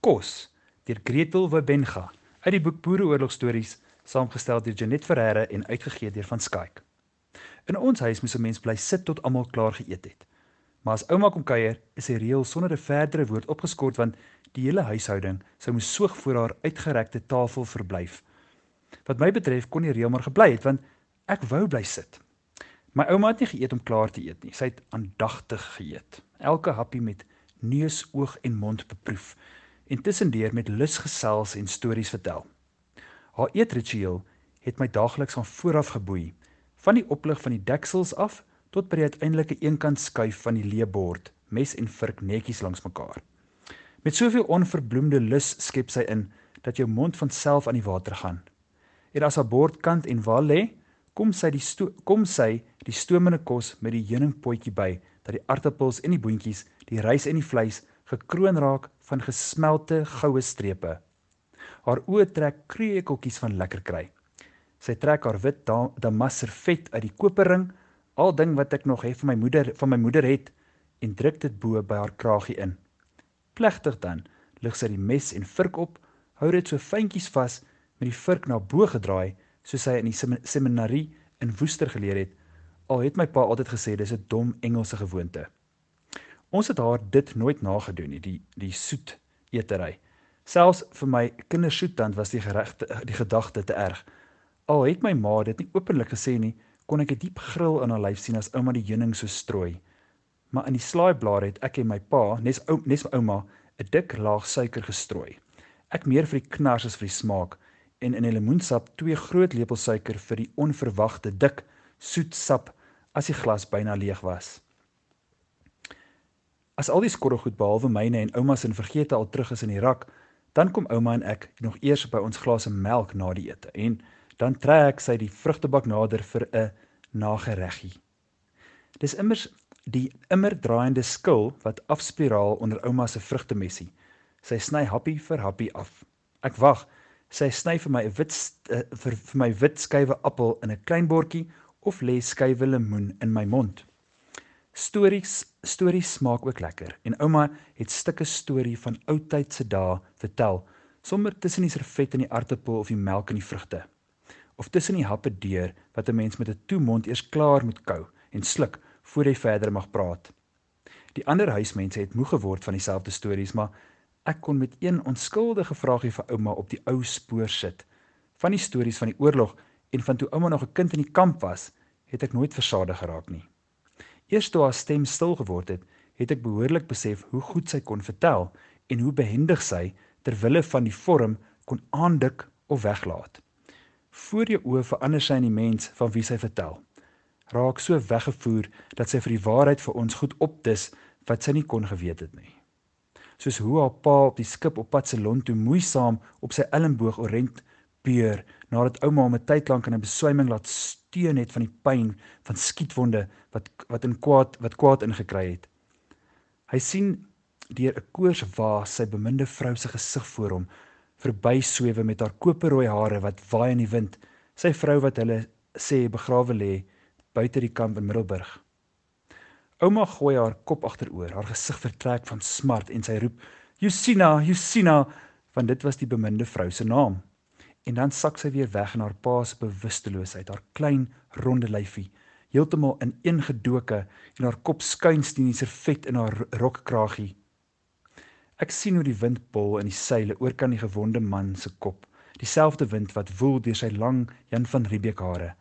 Kos deur Gretel Webenga uit die boek Boereoorlogstories saamgestel deur Janet Ferreira en uitgegee deur Van Skyk. In ons huis moes 'n mens bly sit tot almal klaar geëet het. Maar as ouma kom kuier, is die reël sonder 'n verdere woord opgeskort want die hele huishouding sou moes soog voor haar uitgerekte tafel verblyf. Wat my betref kon die reël maar gebly het want ek wou bly sit. My ouma het nie geëet om klaar te eet nie. Sy het aandagtig geëet. Elke happie met neus, oog en mond beproef en tussendeur met lus gesels en stories vertel. Haar eetritueel het my daagliks van vooraf geboei, van die oplig van die deksels af tot by die uiteindelike eenkant skuif van die leebord, mes en vurk netjies langs mekaar. Met soveel onverbloemde lus skep sy in dat jou mond van self aan die water gaan. En as haar bord kant en wal lê, kom sy die kom sy die stomende kos met die heuningpotjie by dat die aartappels en die boontjies, die rys en die vleis gekroon raak van gesmelte goue strepe. Haar oë trek kreekeltjies van lekker kry. Sy trek haar wit damas servet uit die koperring, al ding wat ek nog het van my moeder van my moeder het en druk dit bo by haar kragie in. Plegtig dan lig sy die mes en vurk op, hou dit so fyntjies vas met die vurk na bo gedraai soos hy in die seminarie in Woester geleer het. Al het my pa altyd gesê dis 'n dom Engelse gewoonte. Ons het haar dit nooit nagedoen nie, die die soet eetery. Selfs vir my kindersoettand was die geregte die gedagte te erg. Al het my ma dit nie openlik gesê nie, kon ek 'n diep gril in haar lyf sien as ouma die heuning so strooi. Maar in die slaaiblaar het ek en my pa, nes ou nes my ouma, 'n dik laag suiker gestrooi. Ek meer vir die knars as vir die smaak en in 'n lemoensap twee groot lepels suiker vir die onverwagte dik soet sap as die glas byna leeg was. As al die skorrelgoed behalwe myne en ouma se vergete al terug is in die rak, dan kom ouma en ek nog eers by ons glase melk na die ete en dan trek sy die vrugtebak nader vir 'n nagereggie. Dis immers die immer draaiende skil wat afspiraal onder ouma se vrugtemessie. Sy sny happie vir happie af. Ek wag. Sy sny vir my 'n wit uh, vir, vir my wit skywe appel in 'n klein bordjie of lê skywe lemoen in my mond. Stories stories smaak ook lekker en ouma het stukke storie van ou tyd se dae vertel sommer tussen die servet en die aartappel of die melk en die vrugte of tussen die happe deur wat 'n mens met 'n toe mond eers klaar moet kou en sluk voor hy verder mag praat. Die ander huismense het moeg geword van dieselfde stories, maar ek kon met een onskuldige vraagie vir ouma op die ou spoor sit. Van die stories van die oorlog en van toe ouma nog 'n kind in die kamp was, het ek nooit versadig geraak nie. Eers toe haar stem stil geword het, het ek behoorlik besef hoe goed sy kon vertel en hoe behendig sy ter wille van die vorm kon aandik of weglaat. Voor jou oë verander sy in die mens van wie sy vertel. Raak so weggevoer dat sy vir die waarheid vir ons goed opdis wat sy nie kon geweet het nie. Soos hoe haar pa op die skip op pad Ceylon toe moeisaam op sy elmboog orent beur nadat ouma hom 'n tyd lank in 'n beswyming laat steun het van die pyn van skietwonde wat wat in kwaad wat kwaad ingekry het. Hy sien deur 'n koors waas sy beminde vrou se gesig voor hom verby swewe met haar koperrooi hare wat waai in die wind, sy vrou wat hulle sê begrawe lê buite die kamp in Middelburg. Ouma gooi haar kop agteroor, haar gesig vertrek van smart en sy roep: "Jusina, Jusina!" want dit was die beminde vrou se naam en dan sak sy weer weg in haar pa se bewusteloosheid, haar klein ronde lyfie, heeltemal ineengedoke en haar kop skuins teen die servet in haar rokkragie. Ek sien hoe die wind pol in die seile oor kan die gewonde man se kop, dieselfde wind wat woel deur sy lang Jan van Riebeeck hare.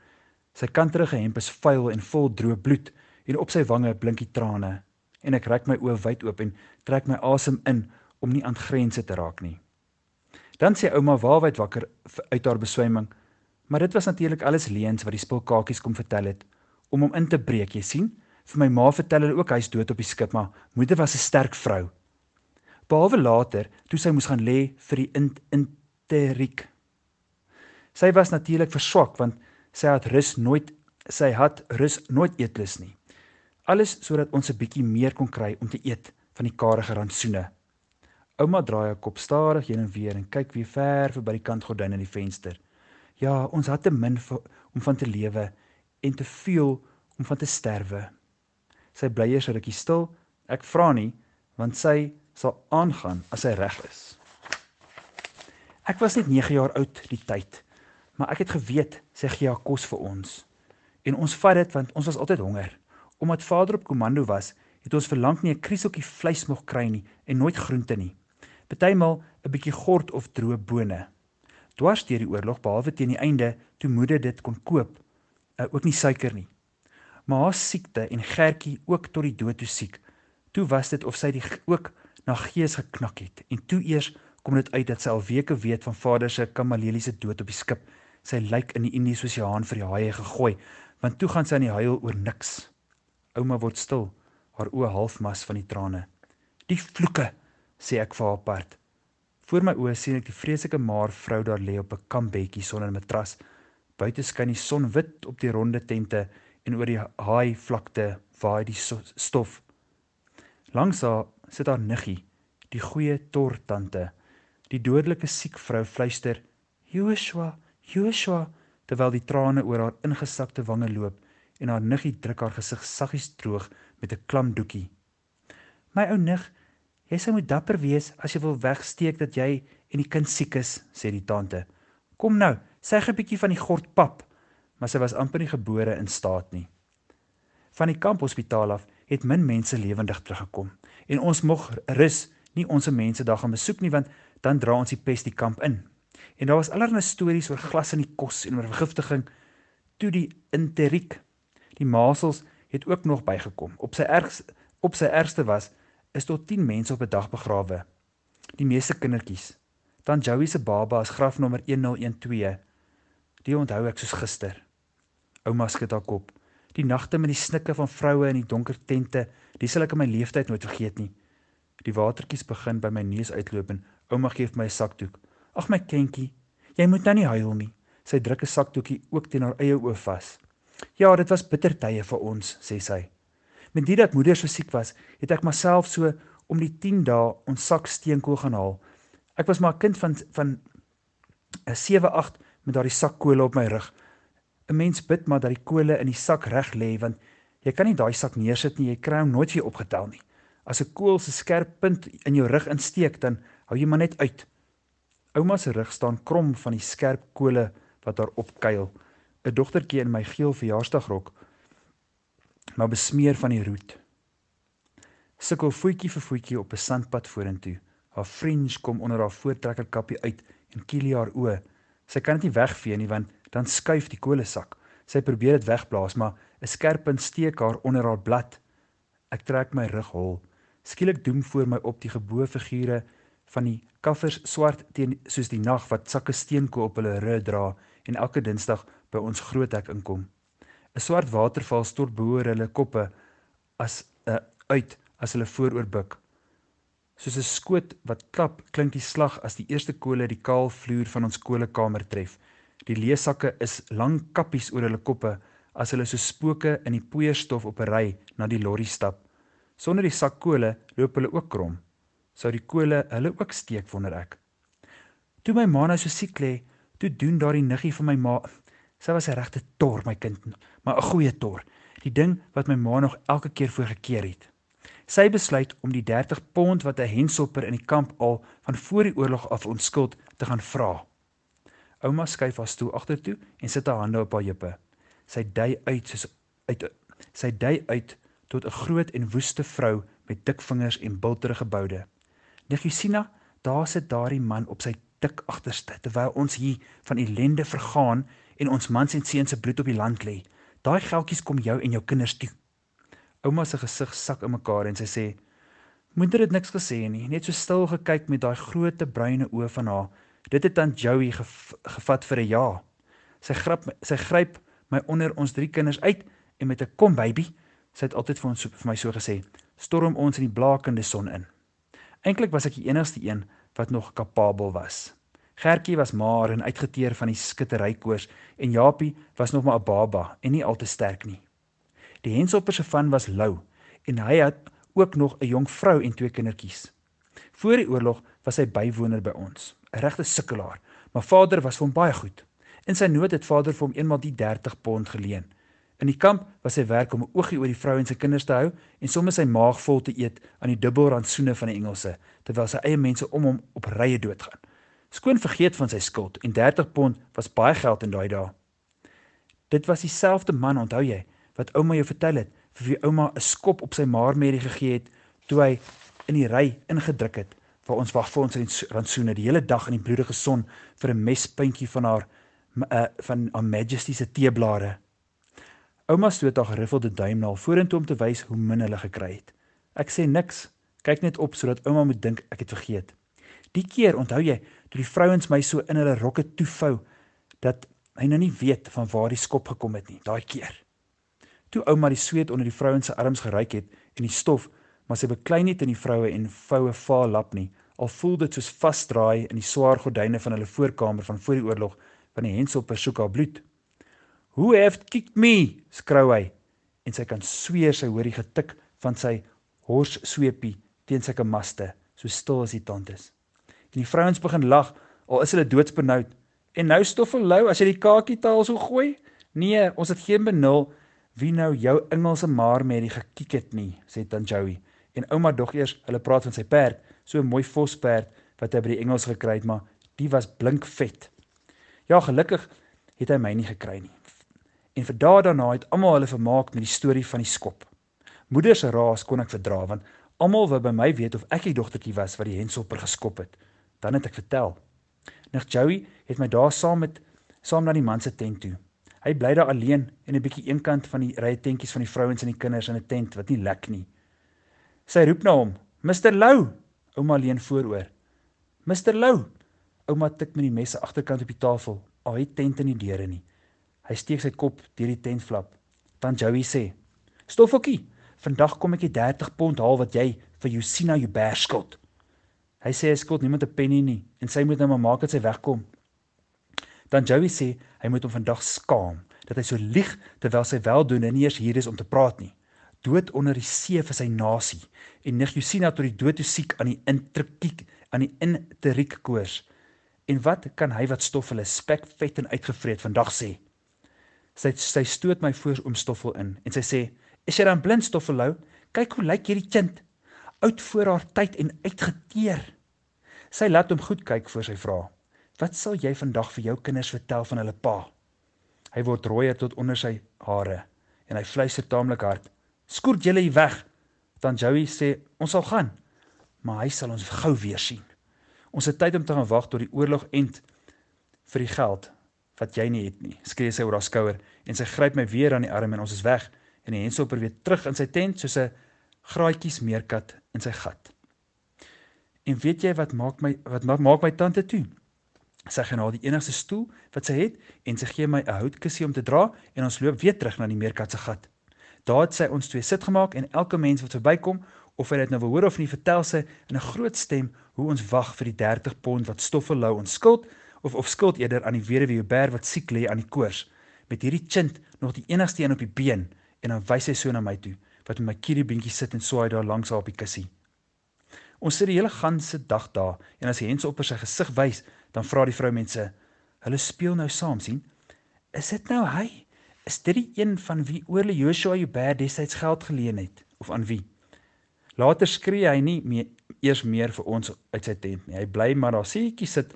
Sy kanterige hemp is vuil en vol droë bloed en op sy wange blink die trane en ek rek my oë wyd oop en trek my asem in om nie aan grense te raak nie. Dan sê ouma waarwyd wakker uit haar beswyming. Maar dit was natuurlik alles leuns wat die spulkakies kom vertel het om hom in te breek, jy sien? Vir my ma vertel hulle ook hy's dood op die skip, maar moeder was 'n sterk vrou. Behalwe later, toe sy moes gaan lê vir die interiek. Sy was natuurlik verswak want sy het rus nooit sy het rus nooit eetlus nie. Alles sodat ons 'n bietjie meer kon kry om te eet van die karige rantsoene. Ouma draai haar kop stadig heen en weer en kyk weer ver verby die kantgordyn in die venster. Ja, ons het te min vir, om van te lewe en te veel om van te sterwe. Sy bly eers rukkie stil. Ek vra nie, want sy sal aangaan as hy reg is. Ek was net 9 jaar oud die tyd, maar ek het geweet sy gee haar kos vir ons. En ons vat dit want ons was altyd honger. Omdat vader op komando was, het ons verlang nie 'n krieseltjie vleis mag kry nie en nooit groente nie. Partymal 'n bietjie gort of droë bone. Dwars deur die oorlog behalwe teen die einde toe moeder dit kon koop, uh, ook nie suiker nie. Maar haar siekte en Gertjie ook tot die dood toe siek. Toe was dit of sy die ook na gees geknak het en toe eers kom dit uit dat sy al weke weet van vader se kamaleliese dood op die skip. Sy lyk in die Indiese Oseaan vir die haie gegooi, want toe gaan sy aan die huil oor niks. Ouma word stil haar oë halfmas van die trane. Die vloeke, sê ek vir haar apart. Voor my oë sien ek die vreeslike maar vrou daar lê op 'n kampbedjie sonder 'n matras. Buite skyn die son wit op die ronde tente en oor die haai vlakte waai die stof. Langs haar sit haar niggie, die goeie tortante. Die dodelike siek vrou fluister: "Joshua, Joshua," terwyl die trane oor haar ingesakte wange loop en haar niggie druk haar gesig saggies droog met 'n klam doekie. My ou nig, jy sou moet dapper wees as jy wil wegsteek dat jy en die kind siek is, sê die tante. Kom nou, sê 'n bietjie van die gort pap, maar sy was amper nie gebore in staat nie. Van die kamphospitaal af het min mense lewendig teruggekom en ons mog rus nie ons mense daar gaan besoek nie want dan dra ons die pes die kamp in. En daar was allerlei stories oor glas in die kos en oor vergiftiging toe die enteriek, die masels het ook nog bygekom. Op sy ergste op sy ergste was is tot 10 mense op 'n dag begrawe. Die meeste kindertjies. Dan Joey se baba as grafnommer 1012. Die onthou ek soos gister. Ouma skud haar kop. Die nagte met die snikke van vroue in die donker tente, dis sal ek in my lewe nooit vergeet nie. Die watertjies begin by my neus uitloop en ouma gee vir my 'n sakdoek. Ag my kindjie, jy moet nou nie huil nie. Sy druk 'n sakdoekie ook teen haar eie oë vas. Ja, dit was bitter tye vir ons, sê sy. Met dit dat moeder so siek was, het ek myself so om die 10 dae ons sak steenkool gaan haal. Ek was maar 'n kind van van 'n 7-8 met daardie sak kole op my rug. 'n Mens bid maar dat die kole in die sak reg lê want jy kan nie daai sak neersit nie, jy kry hom nooit weer opgetel nie. As 'n koel se skerp punt in jou rug insteek, dan hou jy maar net uit. Ouma se rug staan krom van die skerp kole wat daar opkuil. 'n dogtertjie in my geel verjaarsdagrok maar besmeer van die roet. Sukkel voetjie vir voetjie op 'n sandpad vorentoe. Haar fringe kom onder haar voortrekkerkappie uit en kiel haar oë. Sy kan dit nie wegvee nie want dan skuif die kolesak. Sy probeer dit wegblaas, maar 'n skerp punt steek haar onder haar blad. Ek trek my rug hol. Skielik doem voor my op die geboue figure van die kaffers swart teen soos die nag wat sakke steenkool op hulle rug dra en elke dinsdag by ons groot hek inkom. 'n Swart waterval stort bo hulle koppe as 'n uh, uit as hulle vooroor buig. Soos 'n skoot wat klap, klink die slag as die eerste kole die kaal vloer van ons kolekamer tref. Die leesakke is lang kappies oor hulle koppe as hulle so spooke in die poeierstof op 'n ry na die lorry stap. Sonder die sak kole loop hulle ook krom. Sou die kole hulle ook steek wonder ek. Toe my ma nou so siek lê, toe doen daardie niggie van my ma Sy was 'n regte tor, my kind, maar 'n goeie tor. Die ding wat my ma nog elke keer voor gekeer het. Sy besluit om die 30 pond wat 'n hensopper in die kamp al van voor die oorlog af onskuld te gaan vra. Ouma skuif haar stoel agtertoe en sit haar hande op haar heupe. Sy dui uit soos uit sy dui uit tot 'n groot en woeste vrou met dik vingers en bulterige boude. Negisina, daar sit daardie man op sy dik agterste terwyl ons hier van ellende vergaan en ons mans en seuns se bloed op die land lê. Daai geldjies kom jou en jou kinders toe. Ouma se gesig sak in mekaar en sy sê: "Moeder het niks gesê nie, net so stil gekyk met daai groot bruine oë van haar. Dit het aan Joey gev gevat vir 'n ja. Sy grap sy gryp my onder ons drie kinders uit en met 'n kom baby, sy het altyd vir ons vir my so gesê, storm ons in die blakende son in. Eintlik was ek die enigste een wat nog kapabel was." Gertjie was maar en uitgeteer van die skitterykoors en Japie was nog maar 'n baba en nie al te sterk nie. Die henshopper se van was lou en hy het ook nog 'n jong vrou en twee kindertjies. Voor die oorlog was hy bywoner by ons, 'n regte sukkelaar, maar vader was vir hom baie goed. In sy nood het vader vir hom eenmal die 30 pond geleen. In die kamp was sy werk om 'n oogie oor die vrou en sy kinders te hou en sommer sy maag vol te eet aan die dubbelrandsoene van die Engelse terwyl sy eie mense om hom op rye doodgaan. Skoon vergeet van sy skuld en 30 pond was baie geld in daai dae. Dit was dieselfde man, onthou jy, wat ouma jou vertel het, vir wie ouma 'n skop op sy maarmerrie gegee het toe hy in die ry ingedruk het waar ons wag vir ons rantsoene die hele dag in die bloedige son vir 'n mespuntjie van haar uh, van haar majesty se teeblare. Ouma stoot haar geriffelde duim na haar vorentoe om te wys hoe min hulle gekry het. Ek sê niks. Kyk net op sodat ouma moet dink ek het vergeet. Die keer, onthou jy, toe die vrouens my so in hulle rokke toevou dat hy nou nie weet van waar die skop gekom het nie, daai keer. Toe ouma die sweet onder die vrouens se arms geryk het en die stof, maar sy beklei nie in die vroue en voue vaal lap nie, al voel dit soos vasdraai in die swaar gordyne van hulle voorkamer van voor die oorlog van die hensel persoek haar bloed. Who have kicked me? skrou hy en sy kan sweer sy hoor die getik van sy hors sweepie teen sy kamaste, so stil as die tand is. Die vrouens begin lag, al is hulle doodsbenoud. En nou stoffel lou as jy die kakie taal so gooi? Nee, ons het geen benul wie nou jou Engelse maar met die gekiek het nie, sê Tanjoui. En ouma dog eers, hulle praat van sy perd, so 'n mooi vosperd wat hy by die Engels gekry het, maar die was blink vet. Ja, gelukkig het hy my nie gekry nie. En vir daardie daarna het almal hulle vermaak met die storie van die skop. Moeder se raas kon ek verdra want almal wou by my weet of ek die dogtertjie was wat die henselper geskop het. Dan het ek vertel. Nig Joey het my daar saam met saam na die man se tent toe. Hy bly daar alleen en 'n bietjie eenkant van die rye tentjies van die vrouens en die kinders in 'n tent wat nie lek nie. Sy roep na hom: "Mr Lou!" Ouma alleen vooroor. "Mr Lou!" Ouma tik met die mes agterkant op die tafel. Al het tent in die deure nie. Hy steek sy kop deur die tentflap. Dan Joey sê: "Stoffokkie, Vandag kom ek die 30 pond haal wat jy vir Jusina Joubert skuld. Hy sê hy skuld niemand 'n penny nie en sy moet nou maar maak dat sy wegkom. Dan Joey sê hy moet hom vandag skaam dat hy so lieg terwyl sy weldoener nie eers hier is om te praat nie. Dood onder die see vir sy nasie en nig Jusina tot die dood toe siek aan die intriek aan die intriek koors. En wat kan hy wat stof hulle spek vet en uitgevreet vandag sê? Sy sy stoot my voor oom Stoffel in en sy sê Is jy dan blind stoffelou? Kyk hoe lyk hierdie kind. Oud voor haar tyd en uitgeteer. Sy laat hom goed kyk voor sy vra. Wat sal jy vandag vir jou kinders vertel van hulle pa? Hy word rooier tot onder sy hare en hy fluister taamlik hard. Skoort julle hier weg. Dan Joey sê ons sal gaan, maar hy sal ons gou weer sien. Ons het tyd om te gaan wag tot die oorlog end vir die geld wat jy nie het nie. Skree sy oor haar skouer en sy gryp my weer aan die arm en ons is weg en die henselper weer terug in sy tent soos 'n graatjies meerkat in sy gat. En weet jy wat maak my wat maak my tante toe? Sy gaan na die enigste stoel wat sy het en sy gee my 'n houtkussie om te dra en ons loop weer terug na die meerkat se gat. Daar het sy ons twee sit gemaak en elke mens wat verbykom of hy dit nou wil hoor of nie vertel sy in 'n groot stem hoe ons wag vir die 30 pond wat Stoffelou ons skuld of of skuld eerder aan die weduwee Hubert wat siek lê aan die koors met hierdie chint nog die enigste een op die been en dan wys hy so na my toe wat met my kieriebeentjie sit en swaai daar langs haar op die kussie. Ons sit die hele ganse dag daar en as Hens op sy gesig wys, dan vra die vroumense, hulle speel nou saam sien. Is dit nou hy? Is dit die een van wie oorle Joshua Joubert destyds geld geleen het of aan wie? Later skree hy nie meer eers meer vir ons uit sy tent nie. Hy bly maar daar seetjie sit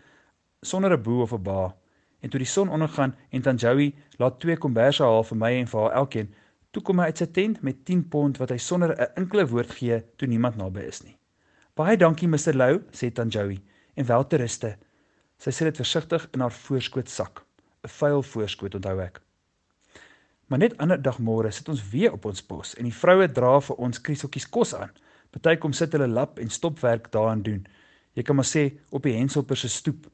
sonder 'n boe of 'n ba. En toe die son ondergaan en Tanjoui laat twee komberse haal vir my en vir haar elkeen, Toe kom hy uit sy tent met 10 pond wat hy sonder 'n enkele woord gee toe niemand naby is nie. Baie dankie Mr Lou, sê Tanjoui, en wel te ruste. Sy sit dit versigtig in haar voorskoot sak, 'n vuil voorskoot onthou ek. Maar net ander dag môre sit ons weer op ons pos en die vroue dra vir ons krieseltjies kos aan. Party kom sit hulle lap en stopwerk daaraan doen. Jy kan maar sê op die henselper se stoep.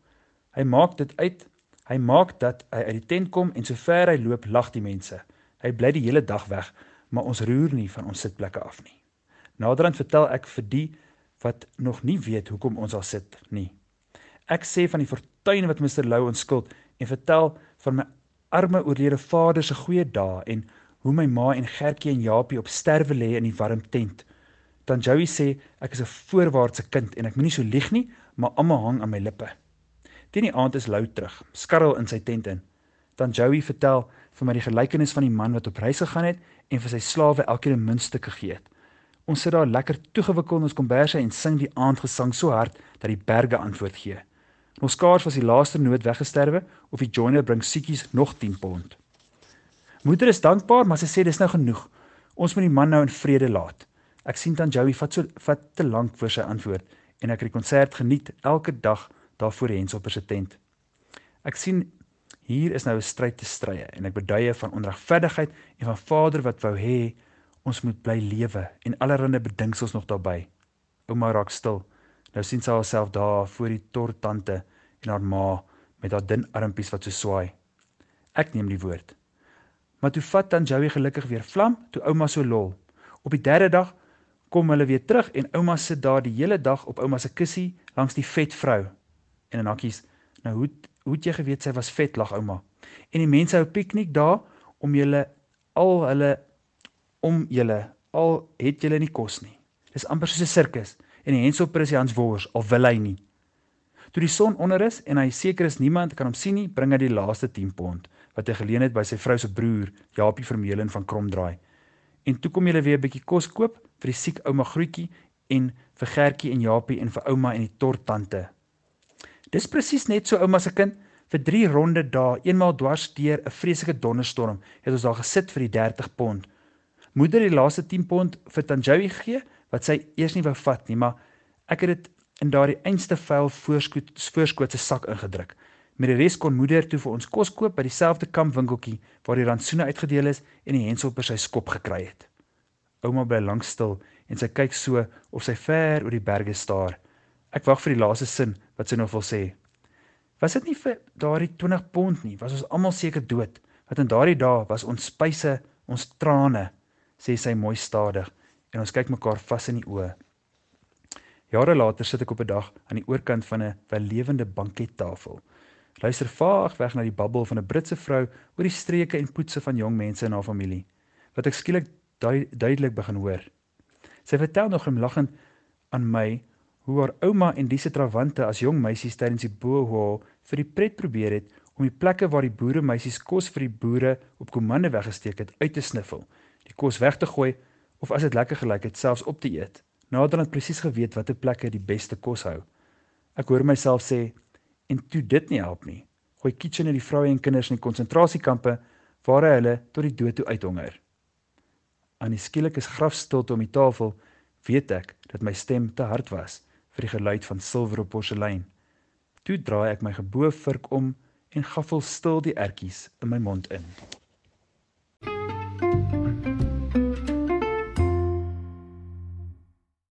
Hy maak dit uit. Hy maak dat hy uit die tent kom en sover hy loop lag die mense. Hy bly die hele dag weg, maar ons roer nie van ons sitplekke af nie. Naderhand vertel ek vir die wat nog nie weet hoekom ons al sit nie. Ek sê van die fortuin wat Mr Lou ons skuld en vertel van my arme oorlede vader se goeie dae en hoe my ma en Gertjie en Japie op sterwe lê in die warm tent. Dan Joey sê ek is 'n voorwaartse kind en ek moenie so lieg nie, maar almal hang aan my lippe. Teen die aand is Lou terug, skarrel in sy tent in. Dan Joey vertel vir my die gelykenis van die man wat op reis gegaan het en vir sy slawe elkeen 'n muntstuk gegee het. Ons sit daar lekker toegewikkel in ons komberse en sing die aandgesang so hard dat die berge antwoord gee. Ons skaars was die laaste noot weggesterwe of die joiner bring siekies nog 10 pond. Moeder is dankbaar, maar sy sê dis nou genoeg. Ons moet die man nou in vrede laat. Ek sien dan Joey vat so vat te lank vir sy antwoord en ek het die konsert geniet elke dag daar voor die Henselper se tent. Ek sien hier is nou 'n stryd te strye en ek beduie van onregverdigheid en van Vader wat wou hê ons moet bly lewe en allerlei bedinksels nog daarbey. Ouma raak stil. Nou sien sy haarself daar voor die tortante en haar ma met haar dun armpies wat so swaai. Ek neem die woord. Maar toe vat dan Joey gelukkig weer vlam toe ouma so lol. Op die derde dag kom hulle weer terug en ouma sit daar die hele dag op ouma se kussie langs die vet vrou. En en hakkies, nou hoe hoe het jy geweet sy was vet lag ouma? En die mense hou piknik daar om julle al hulle om julle al het julle nie kos nie. Dis amper soos 'n sirkus en die Henselper is Hans Wors al wil hy nie. Toe die son onder is en hy seker is niemand kan hom sien nie, bring hy die laaste 10 pond wat hy geleen het by sy vrou se broer, Japie Vermeulen van Kromdraai. En toe kom julle weer 'n bietjie kos koop vir die siek ouma Groetjie en vir Gertjie en Japie en vir ouma en die tortante. Dis presies net so ouma se kind vir 3 ronde dae, eenmaal dwars deur 'n vreeslike donderstorm, het ons daar gesit vir die 30 pond. Moeder het die laaste 10 pond vir Tanjoui gegee wat sy eers nie wou vat nie, maar ek het dit in daardie einste vuil voorskoot voorskoot se sak ingedruk. Met die res kon moeder toe vir ons kos koop by dieselfde kampwinkeltjie waar die rantsoene uitgedeel is en die hensel per sy skop gekry het. Ouma bly lank stil en sy kyk so of sy ver oor die berge staar. Ek wag vir die laaste sin wat sy nog wil sê. Was dit nie vir daardie 20 pond nie, was ons almal seker dood. Wat in daardie dae was ons spyse, ons trane, sê sy mooi stadig en ons kyk mekaar vas in die oë. Jare later sit ek op 'n dag aan die oorkant van 'n wellewende bankettafel. Luister vaag weg na die babbel van 'n Britse vrou oor die streke en poetse van jong mense in haar familie, wat ek skielik duidelik begin hoor. Sy vertel nog glimlaggend aan my hoe haar ouma en disse trawante as jong meisies tydens die boho vir die pret probeer het om die plekke waar die boere meisies kos vir die boere op komande weggesteek het uit te sniffel, die kos weg te gooi of as dit lekker gelyk het selfs op te eet. Nader het presies geweet watter plekke die beste kos hou. Ek hoor myself sê en toe dit nie help nie. Gooi kitchen in die vroue en kinders in die konsentrasiekampe waar hulle tot die dood toe uithonger. Aan die skielike grafstilte om die tafel weet ek dat my stem te hard was vir die geluid van silwer op porselein. Toe draai ek my geboue vurk om en gaffel stil die ertjies in my mond in.